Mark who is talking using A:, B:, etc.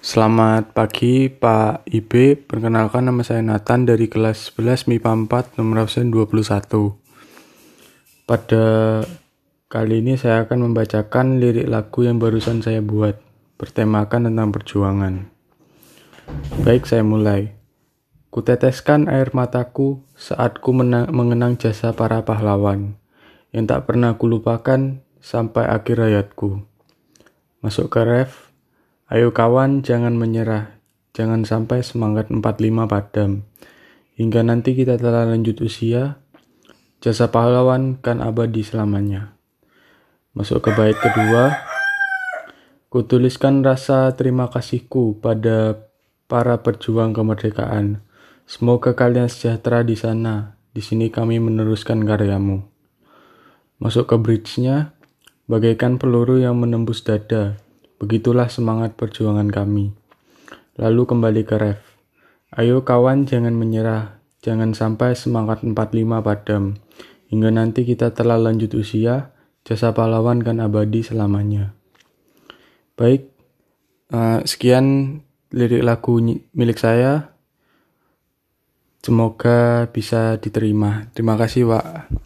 A: Selamat pagi Pak IB, perkenalkan nama saya Nathan dari kelas 11 MIPA 4 nomor absen 21. Pada kali ini saya akan membacakan lirik lagu yang barusan saya buat, bertemakan tentang perjuangan. Baik, saya mulai. Kuteteskan air mataku saat ku mengenang jasa para pahlawan, yang tak pernah kulupakan sampai akhir hayatku. Masuk ke ref, Ayo kawan, jangan menyerah. Jangan sampai semangat 45 padam. Hingga nanti kita telah lanjut usia, jasa pahlawan kan abadi selamanya. Masuk ke bait kedua. Kutuliskan rasa terima kasihku pada para perjuang kemerdekaan. Semoga kalian sejahtera di sana. Di sini kami meneruskan karyamu. Masuk ke bridge-nya, bagaikan peluru yang menembus dada Begitulah semangat perjuangan kami. Lalu kembali ke ref. Ayo kawan jangan menyerah, jangan sampai semangat 45 padam. Hingga nanti kita telah lanjut usia, jasa pahlawan kan abadi selamanya. Baik, uh, sekian lirik lagu milik saya. Semoga bisa diterima. Terima kasih, Pak.